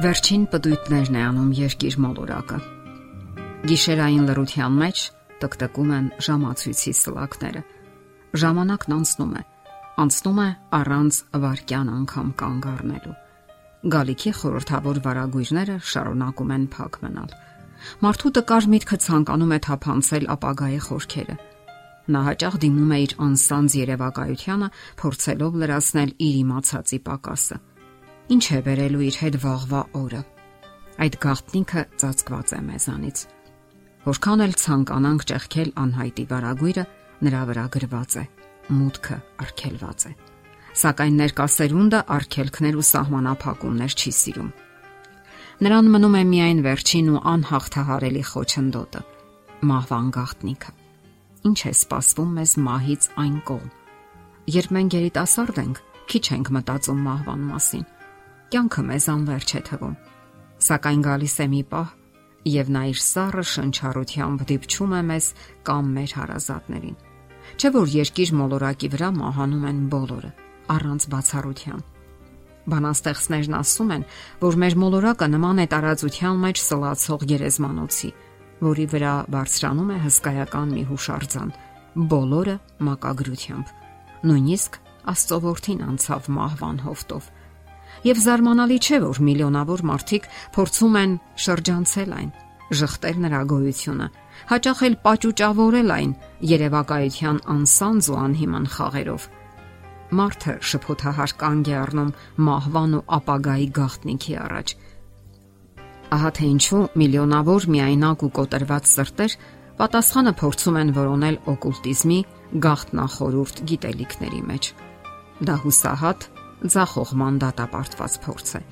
Վերջին պտույտներն է անում երկիր մոլորակը։ Գիշերային լռության մեջ տկտկում են ժամացույցի սլակները։ Ժամանակն անցնում է, անցնում է առանց վարքյան անգամ կանգ առնելու։ Գալիքի խորթավոր վարագույրները շարունակում են փակ մնալ։ Մարդու տկար միտքը ցանկանում է թափանցել ապագայի խորքերը։ Նա հաճախ դիմում է իր անսանձ երևակայությանը, փորձելով լրացնել իր իմացածի պակասը Ինչ է վերելու իր հետ վաղվա օրը։ Այդ գաղտնիքը ծածկված է մեզանից։ Որքան էլ ցանկանանք ճեղքել անհայտի վարագույրը, նրա վրա գրված է. մուտքը արգելված է։ Սակայն ներկասերունդը արգելքներ ու սահմանափակումներ չի սիրում։ Նրան մնում է միայն վերջին ու անհաղթահարելի խոչընդոտը՝ մահվան գաղտնիքը։ Ինչ է սպասվում մեզ մահից այն կողմ։ Երբ մենք երիտասարդ ենք, քիչ ենք մտածում մահվան մասին կյանքը մեզ անverջ է թվում։ Սակայն գալիս է մի պահ, եւ նա իր սառը շնչառությամբ դիպչում է մեզ կամ մեր հարազատներին։ Չէ որ երկիր մոլորակի վրա մահանում են բոլորը, առանց բացառության։ Բանաստեղծներն ասում են, որ մեր մոլորակը նման է տարածության մեջ սլացող գերեզմանոցի, որի վրա բարձրանում է հսկայական մի հուշարձան, բոլորը մակագրությամբ։ Նույնիսկ Աստծո որդին անցավ մահվան հովտով Եվ զարմանալի չէ, որ միլիոնավոր մարդիկ փորձում են շրջանցել այն, շղթել նրա գոյությունը, հաճախ էլ պաճուճավորել այն երևակայության անսանձ ու անհիման խաղերով։ Մարդը շփոթահար կանգ է առնում մահվան ու ապագայի գաղտնիքի առաջ։ Ահա թե ինչու միլիոնավոր միայնակ ու կոտրված սրտեր պատասխանը փորձում են որոնել օկուլտիզմի գաղտնախորուրդ գիտելիքների մեջ։ Դա հուսահատ ձախողման դատապարտված փորձ է։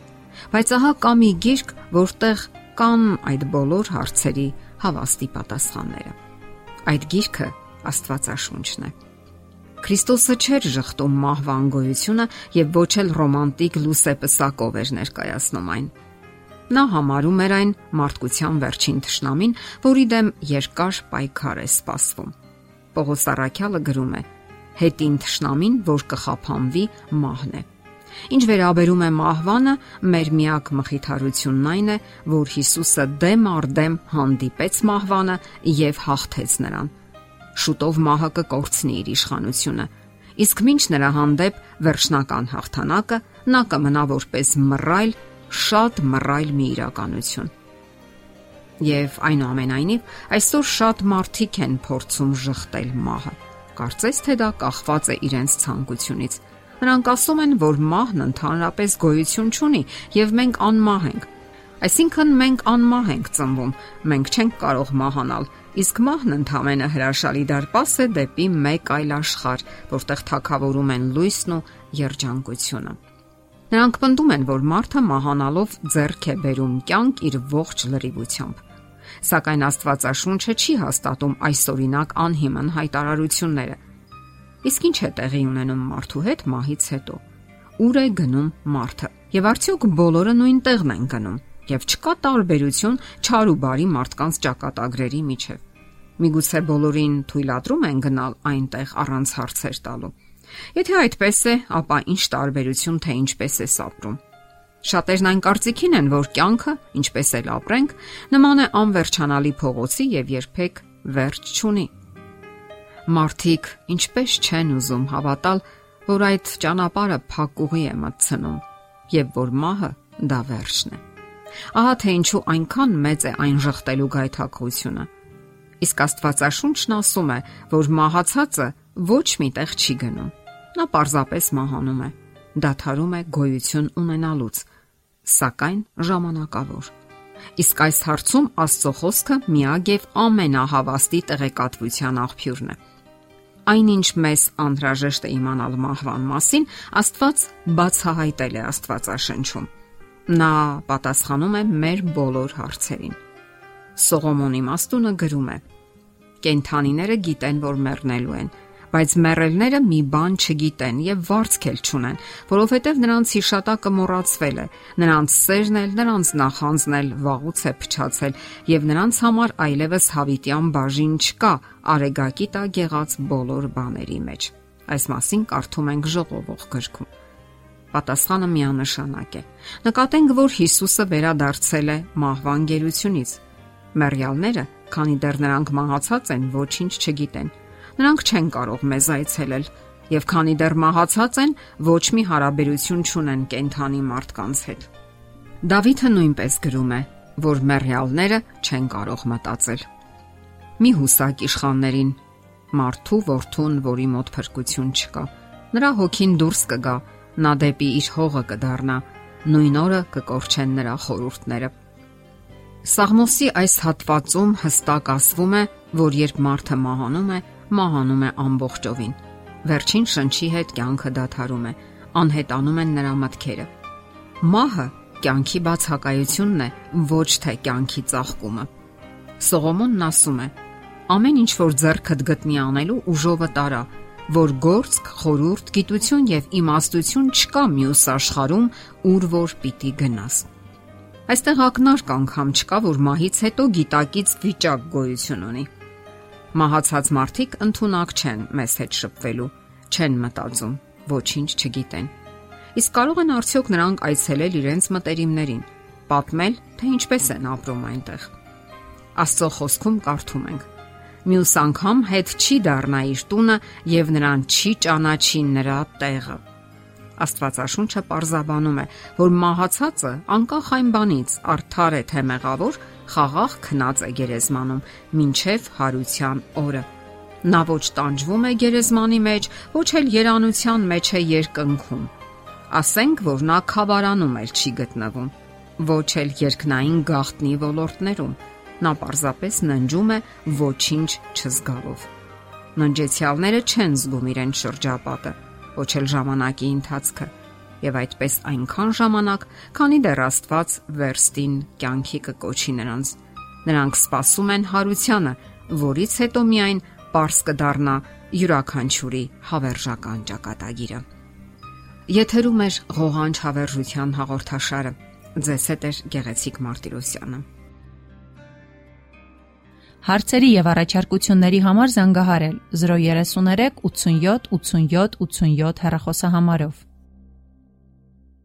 Բայց ահա կա մի գիրք, որտեղ կան այդ բոլոր հարցերի հավաստի պատասխանները։ Այդ գիրքը Աստվածաշունչն է։ Քրիստոսը չէր շղթում մահվան գոյությունը եւ ոչ էլ ռոմանտիկ լուսեպսակով էր ներկայացնում այն։ Նա համարում էր այն մարդկության վերջին ճշնամին, որի դեմ երկար պայքար է սպասվում։ Պողոս Արաքյալը գրում է. Հետին ճշնամին, որ կխափանվի, մահն է։ Ինչ վերաբերում է մահվանը, մեր միակ մխիթարությունն այն է, որ Հիսուսը դեմ առ դեմ հանդիպեց մահվանը եւ հաղթեց նրան։ Շուտով մահը կկորցնի իր իշխանությունը։ Իսկ ոչ նրա հանդեպ վերջնական հաղթանակը նա կմնա որպես մռայլ, շատ մռայլ մի իրականություն։ Եվ այնուամենայնիվ այսօր շատ մարդիկ են փորձում շղթել մահը։ Կարծես թե դա կախված է իրենց ցանկությունից Նրանք ասում են, որ մահն ընդհանրապես գոյություն չունի եւ մենք անմահ ենք։ Այսինքն մենք անմահ ենք ծնվում, մենք չենք կարող մահանալ, իսկ մահն ընդհանրապես հրաշալի դարպաս է դեպի մեկ այլ աշխարհ, որտեղ թակավորում են լույսն ու երջանկությունը։ Նրանք պնդում են, որ մարդը մահանալով ձեռք է բերում կյանք իր ողջ լրիվությամբ։ Սակայն Աստվածաշունչը չի հաստատում այսօրինակ անհիմն հայտարարությունները Իսկ ինչ է տեղի ունենում մարդու հետ մահից հետո։ Ուր է գնում մարդը։ Եվ արդյոք բոլորը նույն տեղն են գնում։ Եվ չկա տարբերություն չար ու բարի մարդկանց ճակատագրերի միջև։ Միգուցե բոլորին թույլատրում են գնալ այնտեղ առանց հարցեր տալու։ Եթե այդպես է, ապա ինչ տարբերություն թե ինչպես է սապրում։ Շատերն այն կարծիքին են, որ կյանքը, ինչպես էլ ապրենք, նման է անվերջանալի փողոցի եւ երբեք վերջ չունի։ Մարդիկ ինչպես չեն ուզում հավատալ, որ այդ ճանապարհը փակուղի է մտցնում եւ որ մահը դա վերջն է։ Ահա թե ինչու այնքան մեծ է այն ժխտելու գայթակղությունը։ Իսկ Աստվածաշունչն ասում է, որ մահացածը ոչ միտեղ չի գնում։ Նա պարզապես մահանում է, դադարում է գոյություն ունենալուց, սակայն ժամանակավոր։ Իսկ այս հարցում Աստծո խոսքը միակ եւ ամենահավաստի տեղեկատվության աղբյուրն է այնինչ մեզ անհրաժեշտ է իմանալ մահվան մասին, Աստված բացահայտել է Աստվածաշնչում։ Նա պատասխանում է մեր բոլոր հարցերին։ Սողոմոնի մաստունը գրում է. Կենթանիները գիտեն, որ մեռնելու են, բայց մեռելները մի բան չգիտեն եւ վարձքել չունեն, որովհետեւ նրանց հիշատակը մոռացվել է, նրանց սերն էլ, նրանց նախանձն էլ վաղուց է փչացել եւ նրանց համար այլևս հավիտյան բաժին չկա արեգակի տակ եղած բոլոր բաների մեջ։ Այս մասին կարդում ենք ժողովող գրքում։ Պատասխանը միանշանակ է։ Նկատենք, որ Հիսուսը վերադարձել է մահվան գերությունից։ Մերյալները, քանի դեռ նրանք մահացած են, ոչինչ չգիտեն։ Նրանք չեն կարող մեզ այցելել եւ քանի դեռ մահացած են, ոչ մի հարաբերություն չունեն կենթանի մարդկանց հետ։ Դավիթը նույնպես գրում է, որ մեռյալները չեն կարող մտածել։ Մի հուսակ իշխաններին, մարդու ворթուն, որի մոտ փրկություն չկա։ Նրա հոգին դուրս կգա, նա դեպի իր հողը կդառնա, նույն օրը կկորչեն նրա խորուրդները։ Սաղմոսի այս հատվածում հստակ ասվում է, որ երբ մարդը մահանում է, մահանում է ամբողջովին։ Վերջին շնչի հետ կյանքը դադարում է, անհետանում են նրա մտքերը։ Մահը կյանքի բացակայությունն է, ոչ թե կյանքի ծաղկումը։ Սողոմոնն ասում է. Ամեն ինչ որ ձեռքդ գտնի անելու ուժովը տարա, որ գործք, խորուրդ, գիտություն եւ իմաստություն չկա մյուս աշխարհում, ուր որ պիտի գնաս։ Այստեղ ակնարկ անգամ չկա, որ մահից հետո գիտակից վիճակ գոյություն ունի։ Մահացած մարդիկ ընդունակ չեն մեզ հետ շփվելու, չեն մտածում, ոչինչ չգիտեն։ Իսկ կարող են արդյոք նրանք այցելել իրենց մտերիմներին, պատմել, թե ինչպես են ապրում այնտեղ։ Աստծո խոսքում կարդում ենք. Մյուս անգամ հետ չի դառնա իր տունը եւ նրան չի ճանաչի նրա տեղը։ Աստվածաշունչը պարզաբանում է, որ մահացածը անկախ այն բանից արդար է թե մեղավոր, խաղաղ քնած է գերեզմանում մինչև հարության օրը։ Նա ոչ տանջվում է գերեզմանի մեջ, ոչ էլ երանության մեջ է երկնքում։ Ասենք, որ նա խավարանում էլ չի գտնվում, ոչ էլ երկնային գաղտնի ոլորտներում նա պարզապես ննջում է ոչինչ չզգալով։ Ննջեցյալները չեն զգում իրեն շրջապատը, ոչ էլ ժամանակի ընթացքը, եւ այդպես այնքան ժամանակ, քանի դեռ Աստված վերստին կյանքի կկոչի նրանց։ Նրանք սпасում են հարությանը, որից հետո միայն པարս կդառնա յուրաքանչյուրի հավերժական ճակատագիրը։ Եթերում է ղողանջ հավերժության հաղորդաշարը։ Ձեզ հետ է Գեղեցիկ Մարտիրոսյանը։ Հարցերի եւ առաջարկությունների համար զանգահարել 033 87 87 87 հեռախոսահամարով։